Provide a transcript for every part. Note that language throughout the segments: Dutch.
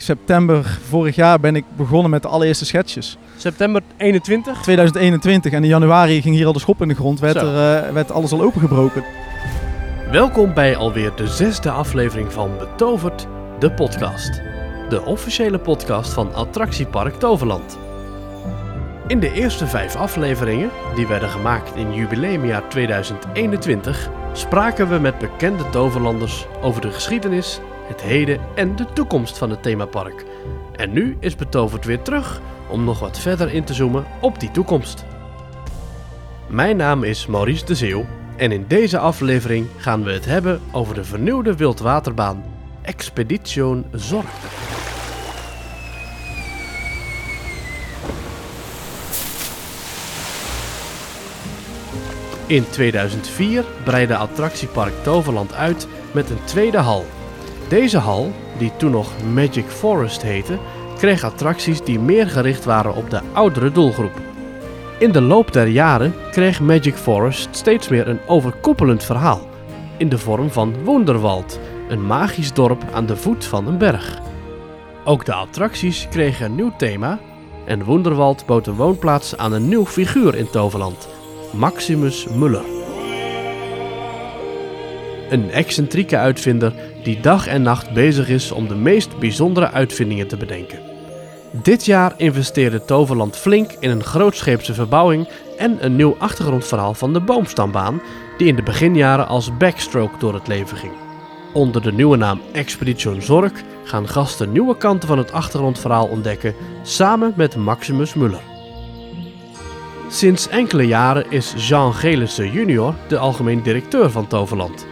September vorig jaar ben ik begonnen met de allereerste schetsjes. September 21. 2021 en in januari ging hier al de schop in de grond, werd, er, eh, werd alles al opengebroken. Welkom bij alweer de zesde aflevering van Betoverd, de podcast. De officiële podcast van Attractiepark Toverland. In de eerste vijf afleveringen, die werden gemaakt in jubileumjaar 2021, spraken we met bekende toverlanders over de geschiedenis, het heden en de toekomst van het themapark. En nu is Betoverd weer terug om nog wat verder in te zoomen op die toekomst. Mijn naam is Maurice de Zeeuw en in deze aflevering gaan we het hebben over de vernieuwde wildwaterbaan Expedition Zorg. In 2004 breidde attractiepark Toverland uit met een tweede hal. Deze hal, die toen nog Magic Forest heette, kreeg attracties die meer gericht waren op de oudere doelgroep. In de loop der jaren kreeg Magic Forest steeds meer een overkoepelend verhaal, in de vorm van Wonderwald, een magisch dorp aan de voet van een berg. Ook de attracties kregen een nieuw thema en Wonderwald bood een woonplaats aan een nieuw figuur in Toverland, Maximus Muller. Een excentrieke uitvinder die dag en nacht bezig is om de meest bijzondere uitvindingen te bedenken. Dit jaar investeerde Toverland flink in een grootscheepse verbouwing en een nieuw achtergrondverhaal van de boomstambaan, die in de beginjaren als backstroke door het leven ging. Onder de nieuwe naam Expedition Zorg gaan gasten nieuwe kanten van het achtergrondverhaal ontdekken, samen met Maximus Muller. Sinds enkele jaren is Jean Gelissen junior de algemeen directeur van Toverland.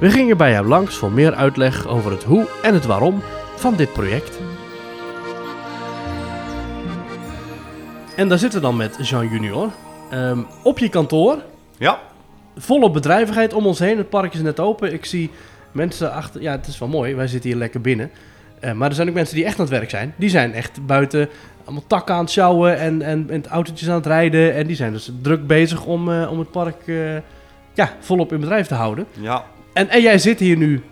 We gingen bij hem langs voor meer uitleg over het hoe en het waarom van dit project. En daar zitten we dan met Jean Junior. Ehm, op je kantoor, Ja, volop bedrijvigheid om ons heen. Het park is net open. Ik zie mensen achter. Ja, het is wel mooi. Wij zitten hier lekker binnen. Eh, maar er zijn ook mensen die echt aan het werk zijn. Die zijn echt buiten allemaal takken aan het sjouwen en, en, en autootjes aan het rijden. En die zijn dus druk bezig om, eh, om het park eh, ja, volop in bedrijf te houden. ja, En, en jij zit hier nu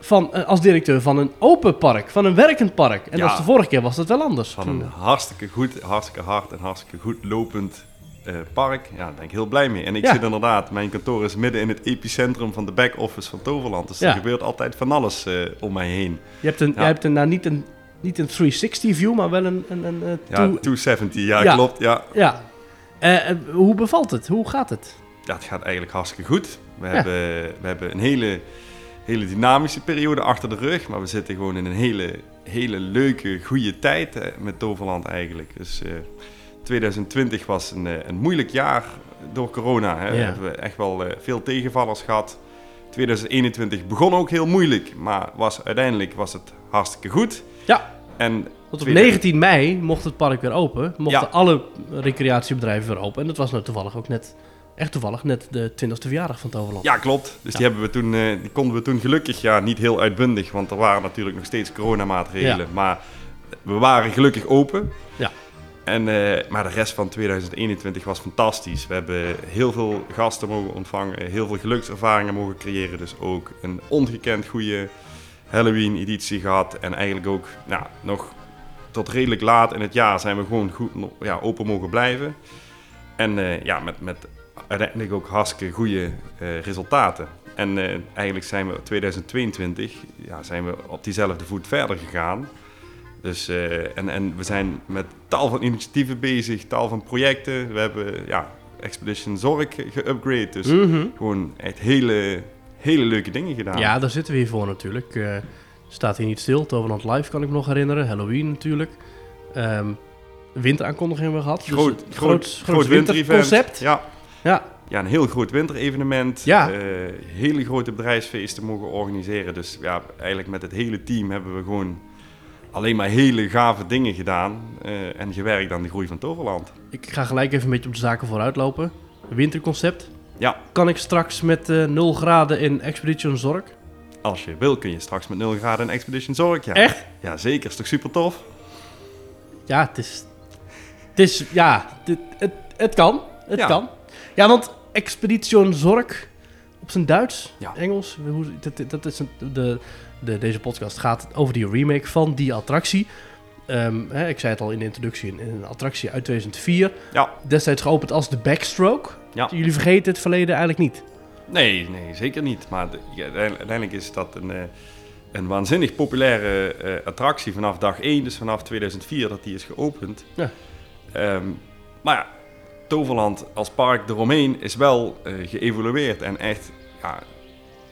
van, eh, als directeur van een open park, van een werkend park. En Ja. dat is de vorige keer was dat wel anders. van een hartstikke goed, hartstikke hard en hartstikke goed lopend eh, park. Ja, daar ben ik heel blij mee. En ik Ja. zit inderdaad, mijn kantoor is midden in het epicentrum van de back-office van Toverland. Dus Ja. er gebeurt altijd van alles eh, om mij heen. Je hebt, een, Ja. jij hebt een, nou, niet, een, niet een 360 view, maar wel een, een, een eh, Ja, two- 270, ja, Ja. klopt. Ja. Ja. Hoe bevalt het? Hoe gaat het? Ja, het gaat eigenlijk hartstikke goed. We, Ja. hebben, we hebben een hele, hele dynamische periode achter de rug. Maar we zitten gewoon in een hele, hele leuke, goede tijd eh, met Toverland eigenlijk. Dus eh, 2020 was een, eh, een moeilijk jaar door corona. Hè. We hebben echt wel eh, veel tegenvallers gehad. 2021 begon ook heel moeilijk, maar was, uiteindelijk was het hartstikke goed. Ja. En Want op Tweede- 19 mei mocht het park weer open. Mochten Ja. alle recreatiebedrijven weer open. En dat was nou toevallig ook net, echt toevallig, net de 20ste verjaardag van Toverland. Ja, klopt. Dus Ja. Die, hebben we toen, eh, die konden we toen gelukkig, ja, niet heel uitbundig, want er waren natuurlijk nog steeds coronamaatregelen. Ja. Maar we waren gelukkig open. Ja. En, eh, maar de rest van 2021 was fantastisch. We hebben heel veel gasten mogen ontvangen, heel veel gelukservaringen mogen creëren. Dus ook een ongekend goede Halloween-editie gehad. En eigenlijk ook nou, nog tot redelijk laat in het jaar zijn we gewoon goed ja, open mogen blijven. En eh, ja, met, met uiteindelijk ook hartstikke goede eh, resultaten. En eh, eigenlijk zijn we 2022 ja, zijn we op diezelfde voet verder gegaan. Dus, eh, en, en we zijn met tal van initiatieven bezig, tal van projecten. We hebben ja, Expedition Zorg geüpgrade. Dus Mhm. gewoon echt hele, hele leuke dingen gedaan. Ja, daar zitten we hier voor natuurlijk. Eh, staat hier niet stil. Toverland Live kan ik me nog herinneren. Halloween natuurlijk. Winteraankondiging hebben we gehad. Dus groot, groot, groot, groot winterconcept. Ja, Ja. ja, een heel groot winterevenement. Ja. Eh, hele grote bedrijfsfeesten mogen organiseren. Dus ja, eigenlijk met het hele team hebben we gewoon alleen maar hele gave dingen gedaan. eh, en gewerkt aan de groei van Toverland. Ik ga gelijk even een beetje op de zaken vooruit lopen. Winterconcept. Ja, Kan ik straks met eh 0 graden in Expedition Zorg? als je wil kun je straks met 0 graden een Expedition Zorg. Ja. Echt? Ja, zeker. Is toch super tof? Ja, het is... Het is... Ja, dit, het, het kan. Het Ja. kan. Ja, want Expedition Zorg op zijn Duits, Ja. Engels. Hoe, dat, dat is een, de, de, deze podcast gaat over die remake van die attractie. Ehm, hè, ik zei het al in de introductie, een, een attractie uit 2004. Ja. Destijds geopend als de Backstroke. Ja. Jullie vergeten het verleden eigenlijk niet. Nee, nee, zeker niet. Maar de- ja, uiteindelijk uiteindelijk is dat een, eh, een waanzinnig populaire eh, attractie vanaf dag 1, dus vanaf 2004 dat die is geopend. Ja. Ehm, maar ja, Toverland als park eromheen is wel eh, geëvolueerd en echt, ja,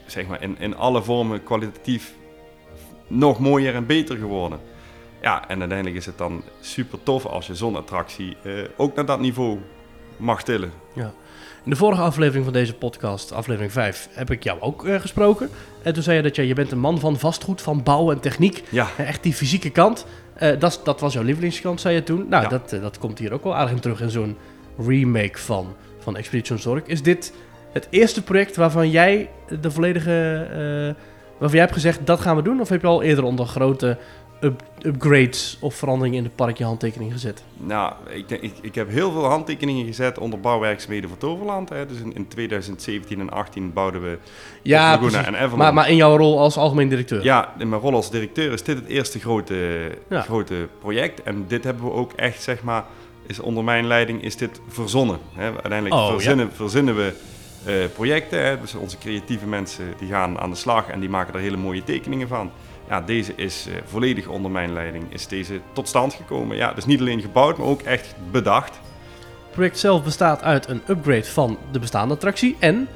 zeg maar, in, in alle vormen kwalitatief nog mooier en beter geworden. Ja, en uiteindelijk is het dan super tof als je zo'n attractie eh, ook naar dat niveau mag tillen. In de vorige aflevering van deze podcast, aflevering 5, heb ik jou ook eh, gesproken. En toen zei je dat je, je bent een man van vastgoed, van bouw en techniek. Ja, Echt die fysieke kant. Dat, dat was jouw lievelingskant, zei je toen. Nou, Ja. dat, dat komt hier ook wel aardig in terug in zo'n remake van, van Expedition Zorg. Is dit het eerste project waarvan jij de volledige... eh, waarvan jij hebt gezegd, dat gaan we doen? Of heb je al eerder onder grote up- upgrades of veranderingen in het park je handtekening gezet? Nou, ik, ik, ik heb heel veel handtekeningen gezet onder bouwwerkzaamheden voor Toverland. Hè. Dus in, in 2017 en 18 bouwden we Ja, Laguna en Avalon. Maar, maar in jouw rol als algemeen directeur? Ja, in mijn rol als directeur is dit het eerste grote, Ja. grote project. En dit hebben we ook echt, zeg maar, is onder mijn leiding is dit verzonnen. Hè. Uiteindelijk Oh, verzinnen, verzinnen we eh, projecten. Hè. Dus onze creatieve mensen die gaan aan de slag en die maken er hele mooie tekeningen van. Ja, deze is eh, volledig onder mijn leiding is deze tot stand gekomen. Ja, dus niet alleen gebouwd, maar ook echt bedacht. Het project zelf bestaat uit een upgrade van de bestaande attractie. En,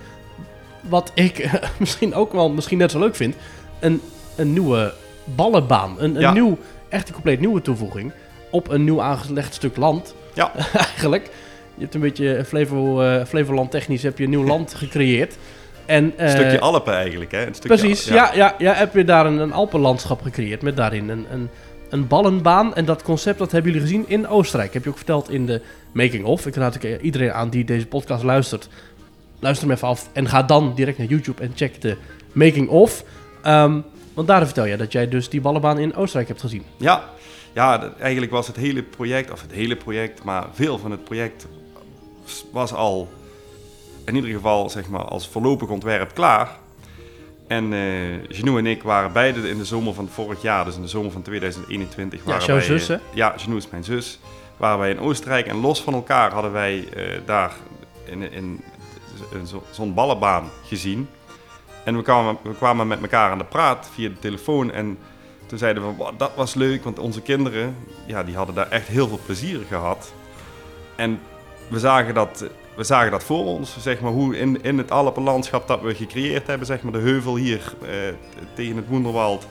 wat ik misschien ook wel misschien net zo leuk vind, een, een nieuwe ballenbaan. Een, een Ja. nieuw, echt een compleet nieuwe toevoeging op een nieuw aangelegd stuk land. Ja. Eigenlijk. Je hebt een beetje Flevo, eh, Flevoland technisch heb je een nieuw land gecreëerd. En, Een eh, stukje Alpen eigenlijk, hè? Een stukje, Precies, ja. Ja, ja, heb je daar een, een Alpenlandschap gecreëerd met daarin een, een, een ballenbaan. En dat concept dat hebben jullie gezien in Oostenrijk. Heb je ook verteld in de Making of. Ik raad ook eh, iedereen aan die deze podcast luistert. Luister hem even af en ga dan direct naar YouTube en check de Making of. Ehm, want daar vertel je dat jij dus die ballenbaan in Oostenrijk hebt gezien. Ja, ja eigenlijk was het hele project, of het hele project, maar veel van het project was al in ieder geval zeg maar, als voorlopig ontwerp klaar. En eh Genou en ik waren beide in de zomer van vorig jaar, dus in de zomer van 2021. Ja, waren jouw wij, zus, eh, hè? Ja, Genou is mijn zus. Waren wij in Oostenrijk en los van elkaar hadden wij eh, daar in, in, in zo- zo'n ballenbaan gezien. En we kwamen, we kwamen met elkaar aan de praat via de telefoon. En toen zeiden we, "Wow, dat was leuk, want onze kinderen ja, die hadden daar echt heel veel plezier gehad. En we zagen dat, we zagen dat voor ons, zeg maar, hoe in, in het Alpenlandschap dat we gecreëerd hebben, zeg maar, de heuvel hier eh, tegen het Woenderwald.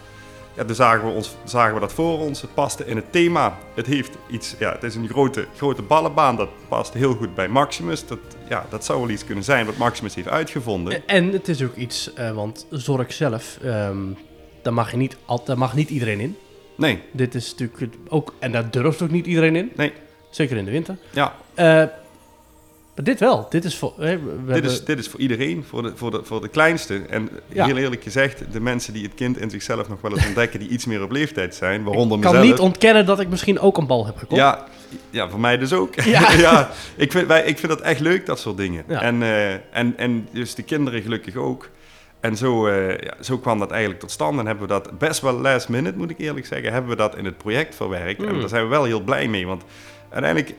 Ja, toen zagen we, ons, zagen we dat voor ons. Het paste in het thema. Het heeft iets, ja, het is een grote, grote ballenbaan. Dat past heel goed bij Maximus. Dat, ja, dat zou wel iets kunnen zijn wat Maximus heeft uitgevonden. En, en het is ook iets, eh, want Zorg zelf, ehm, daar, mag je niet, al- daar mag niet iedereen in. Nee, Dit is natuurlijk ook, en daar durft ook niet iedereen in. nee, Zeker in de winter. ja. Eh, maar dit wel. Dit is voor. we Dit hebben- is, dit is voor iedereen, voor de, voor de, voor de kleinste. En Ja. heel eerlijk gezegd, de mensen die het kind in zichzelf nog wel eens ontdekken, die iets meer op leeftijd zijn, waaronder ik kan mezelf. niet ontkennen dat ik misschien ook een bal heb gekocht. Ja, ja, voor mij dus ook. Ja. Ja, ik, vind, wij, ik vind dat echt leuk, dat soort dingen. Ja. En, eh, en, en dus de kinderen gelukkig ook. En zo, eh, ja, zo kwam dat eigenlijk tot stand. En hebben we dat best wel last minute, moet ik eerlijk zeggen, hebben we dat in het project verwerkt. En Hmm. daar zijn we wel heel blij mee. Want uiteindelijk,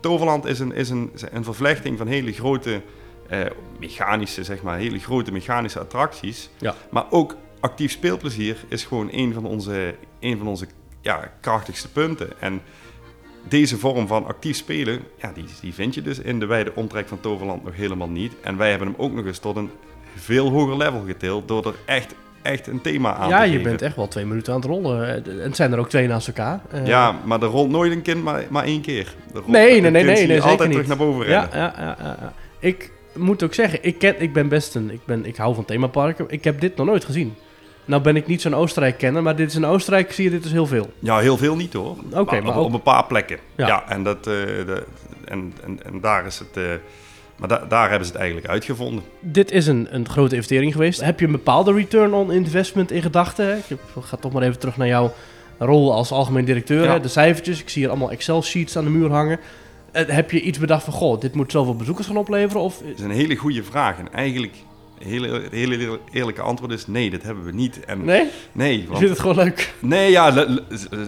Toverland is een, is een, een vervlechting van hele grote eh, mechanische, zeg maar, hele grote mechanische attracties. Ja. Maar ook actief speelplezier is gewoon een van onze, een van onze ja, krachtigste punten. En deze vorm van actief spelen, ja, die, die vind je dus in de wijde omtrek van Toverland nog helemaal niet. En wij hebben hem ook nog eens tot een veel hoger level getild door er echt, echt een thema aan Ja, te je geven. bent echt wel twee minuten aan het rollen. Eh, En het zijn er ook twee naast elkaar. Eh, Ja, maar er rolt nooit een kind maar, maar één keer. Er rolt- Nee, nee, nee, nee, je nee, altijd terug naar boven ja, rennen. ja, ja, ja, ja. Ik moet ook zeggen, ik, ken, ik ben best een. Ik, ben, ik hou van themaparken. Ik heb dit nog nooit gezien. Nou ben ik niet zo'n Oostenrijk-kenner, maar dit is in Oostenrijk zie je dit dus heel veel. Ja, heel veel niet hoor. Oké, maar op, ook- op een paar plekken. Ja. Ja, en, dat, eh, de, en, en, en daar is het. eh, maar da- daar hebben ze het eigenlijk uitgevonden. Dit is een, een grote investering geweest. Heb je een bepaalde return on investment in gedachten? Ik ga toch maar even terug naar jouw rol als algemeen directeur. Ja. hè? De cijfertjes, ik zie hier allemaal Excel-sheets aan de muur hangen. Eh, heb je iets bedacht van, goh, dit moet zoveel bezoekers gaan opleveren? Of, Dat is een hele goede vraag. En eigenlijk hele, het hele eerlijke antwoord is nee, dat hebben we niet. En Nee? nee, Je want- vindt het gewoon leuk? Nee, ja, la- la-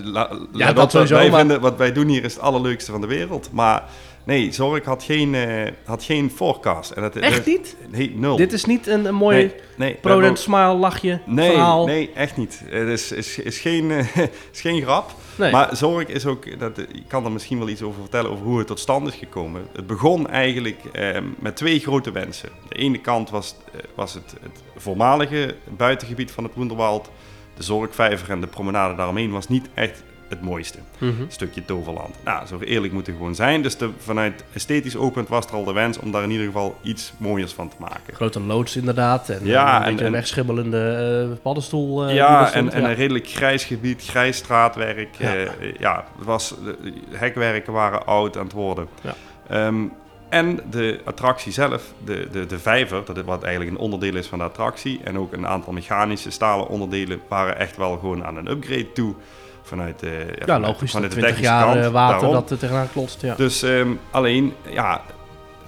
la- Ja, dat sowieso, wij maar- vinden, wat wij doen hier is het allerleukste van de wereld. Maar nee, Zorg had geen, eh, had geen forecast. En dat, Echt dat- niet? Nee, nul. Dit is niet een, een mooi nee, nee, Prodent smile lachje nee, verhaal? nee, echt niet. Het is, is, is, geen, is geen grap. Nee. Maar Zorg is ook, dat, ik kan er misschien wel iets over vertellen over hoe het tot stand is gekomen. Het begon eigenlijk eh, met twee grote wensen. De ene kant was, eh, was het, het voormalige buitengebied van het Woenderwald. De Zorgvijver en de promenade daaromheen was niet echt het mooiste Mhm. stukje toverland. Nou, zo eerlijk moeten gewoon zijn. Dus de, vanuit esthetisch oogpunt was er al de wens om daar in ieder geval iets mooiers van te maken. Grote loods inderdaad. En Ja, een en- beetje en- wegschimmelende eh, paddenstoel. eh, ja, stond. en, een redelijk grijs gebied, grijs straatwerk. Ja. Was, de hekwerken waren oud aan het worden. Ja. Ehm, en de attractie zelf, de, de, de vijver, dat wat eigenlijk een onderdeel is van de attractie. En ook een aantal mechanische stalen onderdelen waren echt wel gewoon aan een upgrade toe. Vanuit de, ja, vanuit- logisch. vanuit de 20 technische jaar kant. eh, water Daarom. dat er tegenaan klotst. Ja. Dus ehm, alleen, ja,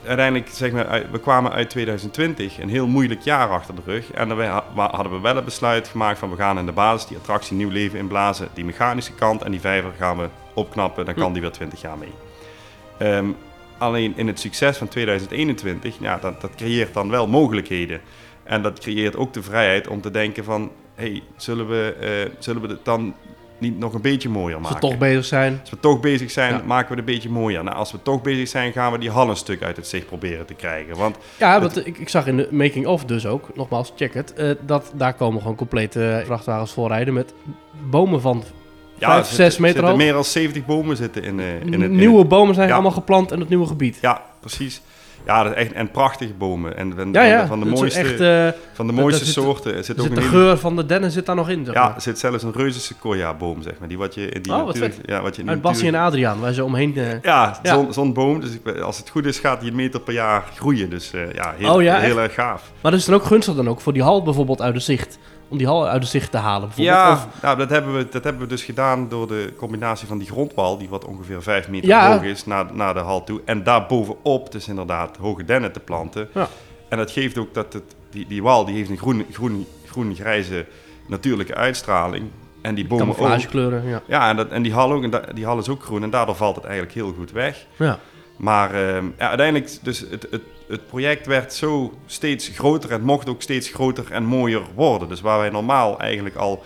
uiteindelijk zeg maar, we kwamen uit 2020, een heel moeilijk jaar achter de rug. En wa- hadden we wel het besluit gemaakt van we gaan in de basis die attractie nieuw leven inblazen. Die mechanische kant en die vijver gaan we opknappen, dan kan die weer 20 jaar mee. Ehm, alleen in het succes van 2021, ja, dat, dat creëert dan wel mogelijkheden. En dat creëert ook de vrijheid om te denken van, hey, zullen we, eh, zullen we het dan niet nog een beetje mooier Als we maken? toch bezig zijn. Als we toch bezig zijn, Ja. maken we het een beetje mooier. Nou, als we toch bezig zijn, gaan we die hal een stuk uit het zicht proberen te krijgen. Want Ja, Het- want ik, ik zag in de making-of dus ook, nogmaals, check het, eh, dat daar komen gewoon complete vrachtwagens voorrijden met bomen van ja, Vijf, er zes zitten- meter zitten hoog. meer dan 70 bomen zitten in, eh, in het... in nieuwe het- bomen zijn ja. allemaal geplant in het nieuwe gebied. ja, precies. Ja, dat is echt, en prachtige bomen. En van, Ja, ja, van de mooiste, echt, eh, van de mooiste zit- soorten. Er zit ook de geur van de dennen zit daar nog in. Zeg Ja, er zit zelfs een reuze sequoia-boom, zeg maar. Die wat je in die Oh, wat natuur-. Ja, wat je in Uit Bassie en Adriaan, waar ze omheen... eh, Ja, zo'n boom. Dus als het goed is, gaat die een meter per jaar groeien. Dus eh, ja, heel, Oh ja, heel erg gaaf. Maar dat is dan ook gunstig dan ook voor die hal bijvoorbeeld uit de zicht. Om die hal uit de zicht te halen bijvoorbeeld. Ja, Of- nou, dat, hebben we, dat hebben we dus gedaan door de combinatie van die grondwal, die wat ongeveer 5 meter Ja. hoog is, naar, naar de hal toe. En daarbovenop dus inderdaad hoge dennen te planten. Ja. En dat geeft ook dat het, die, die wal die heeft een groen, groen, groen-grijze natuurlijke uitstraling. En die bomen ook. ja. Ja, en, dat, en die hal ook, en da- die hal is ook groen en daardoor valt het eigenlijk heel goed weg. ja. Maar ehm, ja, uiteindelijk, dus het, het, het project werd zo steeds groter en mocht ook steeds groter en mooier worden. Dus waar wij normaal eigenlijk al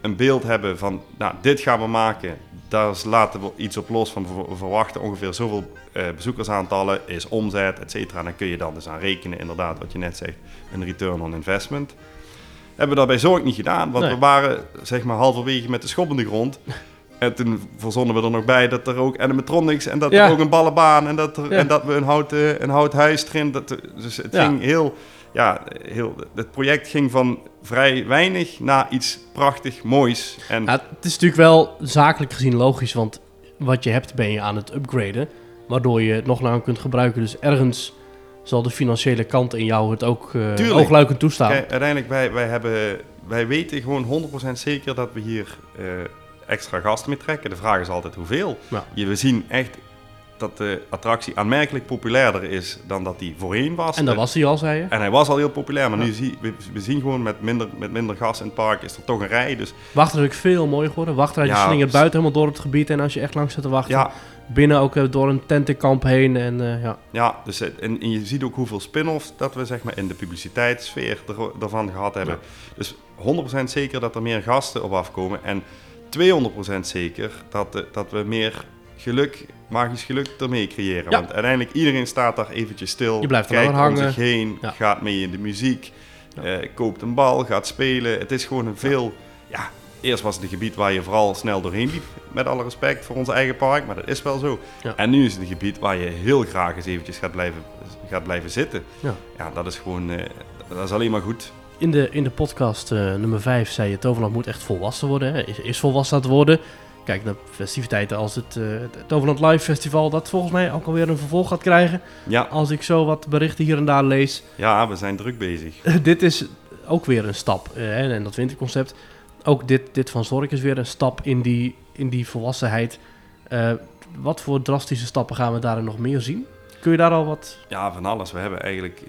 een beeld hebben van, nou, dit gaan we maken, daar laten we iets op los van, we verwachten ongeveer zoveel eh, bezoekersaantallen, is omzet, et cetera. Dan kun je dan dus aan rekenen, inderdaad, wat je net zegt, een return on investment. Hebben we dat bij Zorg niet gedaan, want Nee. we waren zeg maar halverwege met de schop in de grond. En toen verzonnen we er nog bij dat er ook animatronics en dat Ja. er ook een ballenbaan en dat, er, Ja. en dat we een houten, een hout huis erin. Dat, dus het Ja. ging heel, ja, heel, het project ging van vrij weinig naar iets prachtig moois. En het is natuurlijk wel zakelijk gezien logisch, want wat je hebt ben je aan het upgraden, waardoor je het nog langer kunt gebruiken. Dus ergens zal de financiële kant in jou het ook eh oogluikend toestaan. kijk, uiteindelijk, wij, wij, hebben, wij weten gewoon 100% zeker dat we hier eh, extra gasten mee trekken. De vraag is altijd hoeveel. Ja. Je, we zien echt dat de attractie aanmerkelijk populairder is dan dat die voorheen was. En dat was hij al, zei je. En hij was al heel populair, maar Ja. nu zie we, we zien gewoon met minder, met minder gas in het park is er toch een rij. Dus Wachtrij is ook veel mooier geworden. Die Ja, slingert buiten helemaal door op het gebied. En als je echt lang zit te wachten, ja, binnen ook eh, door een tentenkamp heen. En eh, ja, ja dus, en, en je ziet ook hoeveel spin-offs dat we zeg maar, in de publiciteitssfeer er, ervan gehad hebben. Dus 100% zeker dat er meer gasten op afkomen. En 200% zeker dat, dat we meer geluk, magisch geluk ermee creëren. Ja. Want uiteindelijk iedereen staat daar eventjes stil. Je blijft er kijkt langer om hangen. zich heen, Ja. gaat mee in de muziek, Ja. eh, koopt een bal, gaat spelen. Het is gewoon een veel... Ja, eerst was het een gebied waar je vooral snel doorheen liep. Met alle respect voor ons eigen park, maar dat is wel zo. Ja. En nu is het een gebied waar je heel graag eens eventjes gaat blijven, gaat blijven zitten. Ja. ja, dat is gewoon... eh, dat is alleen maar goed. In de, in de podcast eh, nummer 5 zei je... Toverland moet echt volwassen worden. Hè? Is, is volwassen aan het worden. Kijk naar festiviteiten als het, het Toverland Live Festival... dat volgens mij ook alweer een vervolg gaat krijgen. Ja, Als ik zo wat berichten hier en daar lees. ja we zijn druk bezig. dit is ook weer een stap. eh, hè, en dat winterconcept. Ook dit, dit van Zorg is weer een stap in die, in die volwassenheid. Wat voor drastische stappen gaan we daarin nog meer zien? Kun je daar al wat... Ja, van alles. We hebben eigenlijk,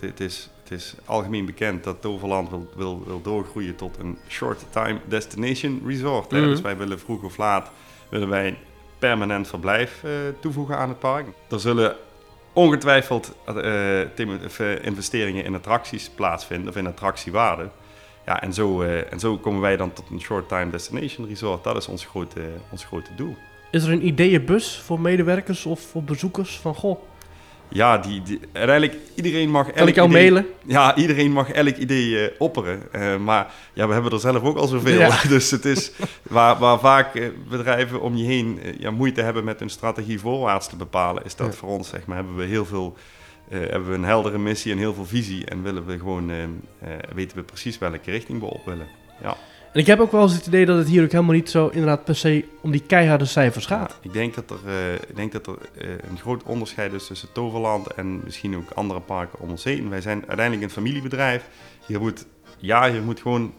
het- is, het is algemeen bekend dat Toverland wil, wil, wil doorgroeien tot een short time destination resort. Mhm. Dus wij willen vroeg of laat willen wij permanent verblijf eh, toevoegen aan het park. Er zullen ongetwijfeld eh, eh, investeringen in attracties plaatsvinden of in attractiewaarde. Ja, en zo, en zo komen wij dan tot een short time destination resort. Dat is ons grote, ons grote doel. Is er een ideeënbus voor medewerkers of voor bezoekers? Van, goh, Ja, die, die, uiteindelijk iedereen mag kan elk ik jou idee- mailen? Ja, iedereen mag elk idee eh, opperen. Eh, maar ja, we hebben er zelf ook al zoveel. Ja. Dus het is waar, waar vaak eh, bedrijven om je heen ja, moeite hebben met hun strategie voorwaarts te bepalen, is dat Ja. voor ons, zeg maar, hebben we heel veel. hebben we een heldere missie en heel veel visie en willen we gewoon weten we precies welke richting we op willen. En ik heb ook wel eens het idee dat het hier ook helemaal niet zo inderdaad per se om die keiharde cijfers gaat. Ik denk dat er, eh, ik denk dat er eh, een groot onderscheid is tussen Toverland en misschien ook andere parken om ons heen. Wij zijn uiteindelijk een familiebedrijf. Hier moet, ja, hier moet gewoon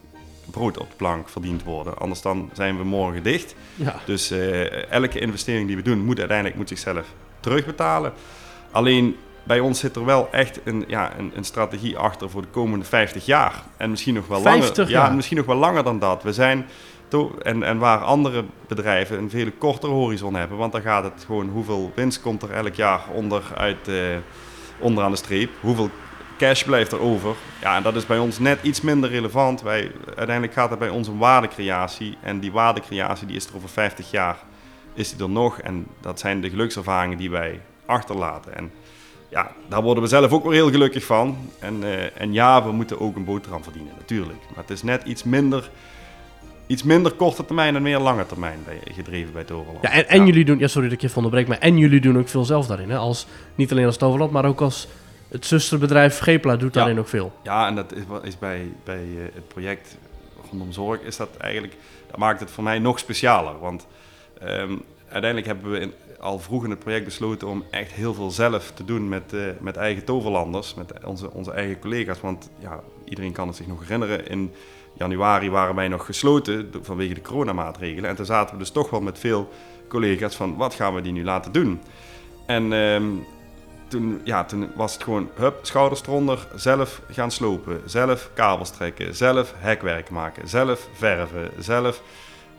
brood op de plank verdiend worden. Anders dan zijn we morgen dicht. Ja. Dus eh, elke investering die we doen moet uiteindelijk moet zichzelf terugbetalen. Alleen bij ons zit er wel echt een, ja, een, een strategie achter voor de komende 50 jaar. En misschien nog wel 50 langer. jaar? Ja, misschien nog wel langer dan dat. We zijn to- en, en waar andere bedrijven een veel kortere horizon hebben. Want dan gaat het gewoon hoeveel winst komt er elk jaar onder uit, eh, onderaan de streep. Hoeveel cash blijft er over. Ja, en dat is bij ons net iets minder relevant. Wij, uiteindelijk gaat het bij ons om waardecreatie. En die waardecreatie die is er over 50 jaar. Is die er nog? En dat zijn de gelukservaringen die wij achterlaten. En ja, daar worden we zelf ook weer heel gelukkig van. En, eh, en ja, we moeten ook een boterham verdienen, natuurlijk. Maar het is net iets minder, iets minder korte termijn en meer lange termijn bij, gedreven bij Toverland. Ja, en, en jullie doen, ja, sorry dat ik je even onderbreek, maar en jullie doen ook veel zelf daarin. Hè? Als, niet alleen als Toverland, maar ook als het zusterbedrijf Gepla doet Ja. daarin ook veel. Ja, en dat is, wel- is bij, bij eh, het project rondom zorg, is dat eigenlijk, dat maakt het voor mij nog specialer. Want ehm, uiteindelijk hebben we in- al vroeg in het project besloten om echt heel veel zelf te doen met, eh, met eigen toverlanders, met onze, onze eigen collega's. Want ja, iedereen kan het zich nog herinneren, in januari waren wij nog gesloten vanwege de coronamaatregelen. En toen zaten we dus toch wel met veel collega's van, wat gaan we die nu laten doen? En ehm, toen, ja, toen was het gewoon, hup, schouders eronder, zelf gaan slopen, zelf kabels trekken, zelf hekwerk maken, zelf verven, zelf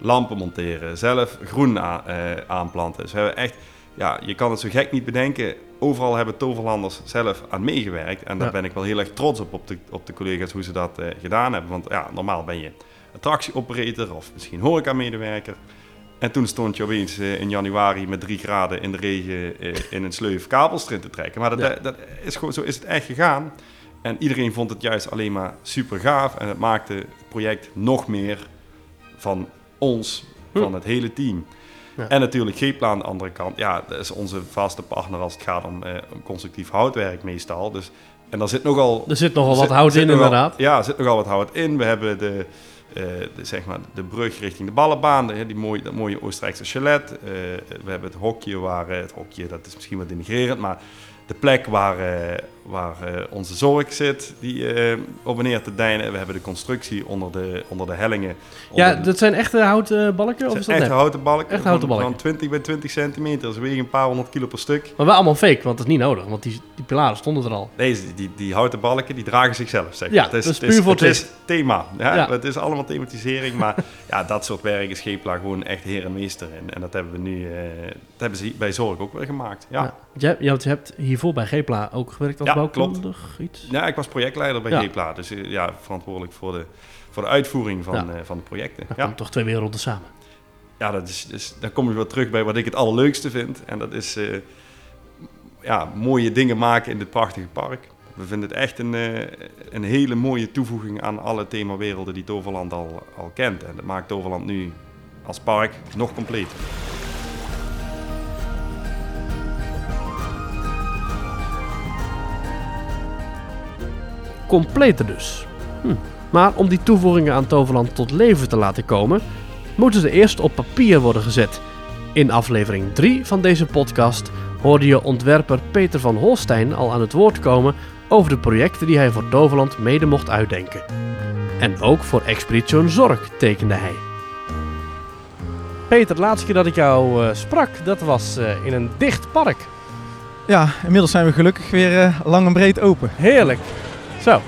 lampen monteren, zelf groen eh, aanplanten. Dus we hebben echt, ja, je kan het zo gek niet bedenken, overal hebben toverlanders zelf aan meegewerkt. En daar Ja. ben ik wel heel erg trots op, op de, op de collega's, hoe ze dat eh, gedaan hebben. Want ja, normaal ben je attractieoperator of misschien horeca-medewerker. En toen stond je opeens eh, in januari met drie graden in de regen in een sleuf kabels erin te trekken. Maar dat, Ja. dat is gewoon, zo is het echt gegaan. En iedereen vond het juist alleen maar super gaaf. En het maakte het project nog meer van ons, van Hm. het hele team. Ja. En natuurlijk G-Plan aan de andere kant. Ja, dat is onze vaste partner als het gaat om, eh, om constructief houtwerk meestal. Dus, en daar zit nogal Er zit nogal er wat zit- hout zit in nogal- inderdaad. Ja, er zit nogal wat hout in. We hebben de, eh, de, zeg maar, de brug richting de ballenbaan, de, die mooie, dat mooie Oostenrijkse chalet. Eh, we hebben het hokje waar, het hokje, dat is misschien wat denigrerend, maar de plek waar, waar eh, onze zorg zit, die eh, op en neer te deinen. We hebben de constructie onder de, onder de hellingen. Ja, Onder dat zijn echte houten balken of is dat echte houten balken. Echt houten van- balken. Van 20 bij 20 centimeter. Ze wegen een paar honderd kilo per stuk. Maar wel allemaal fake, want dat is niet nodig, want die, die pilaren stonden er al. Deze, die, die houten balken, die dragen zichzelf, zeg Ja. Het is, dat is het is, puur voor het is thema. Ja, Ja. Het is allemaal thematisering, maar ja, dat soort werk is Gepla gewoon echt heer en meester in. En dat hebben we nu, eh, dat hebben ze bij Zorg ook weer gemaakt. Ja. Je, je hebt hiervoor bij Gepla ook gewerkt als Ja, bouwkundig iets? ik was projectleider bij Ja. Dus eh, ja, verantwoordelijk voor de, voor de uitvoering van, Ja. eh, van de projecten. Dan Ja, toch twee werelden samen. ja dat is, dus, dan kom je weer terug bij wat ik het allerleukste vind. En dat is eh, ja, mooie dingen maken in dit prachtige park. We vinden het echt een, een hele mooie toevoeging aan alle themawerelden die Toverland al, al kent. En dat maakt Toverland nu als park nog completer. Completer dus. Hm. Maar om die toevoegingen aan Toverland tot leven te laten komen, moeten ze eerst op papier worden gezet. In aflevering 3 van deze podcast hoorde je ontwerper Peter van Holstein al aan het woord komen over de projecten die hij voor Toverland mede mocht uitdenken. En ook voor Expedition Zorg tekende hij. Peter, de laatste keer dat ik jou eh, sprak, dat was eh, in een dicht park. Ja, inmiddels zijn we gelukkig weer eh, lang en breed open. Heerlijk. Zo.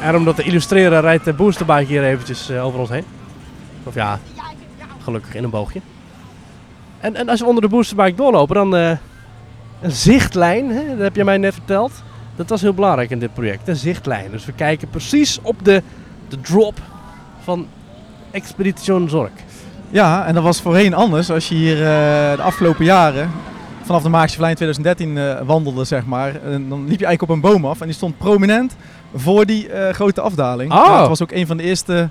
En om dat te illustreren rijdt de boosterbike hier eventjes eh, over ons heen. Of ja, gelukkig in een boogje. En, en als we onder de boosterbike doorlopen, dan eh, een zichtlijn, hè, dat heb je mij net verteld. Dat was heel belangrijk in dit project, een zichtlijn. Dus we kijken precies op de, de drop van Expedition Zorg. Ja, en dat was voorheen anders. Als je hier eh, de afgelopen jaren, vanaf de Maagse Vlei in 2013 eh, wandelde, zeg maar. En dan liep je eigenlijk op een boom af en die stond prominent voor die eh, grote afdaling. Oh. Nou, het was ook een van de eerste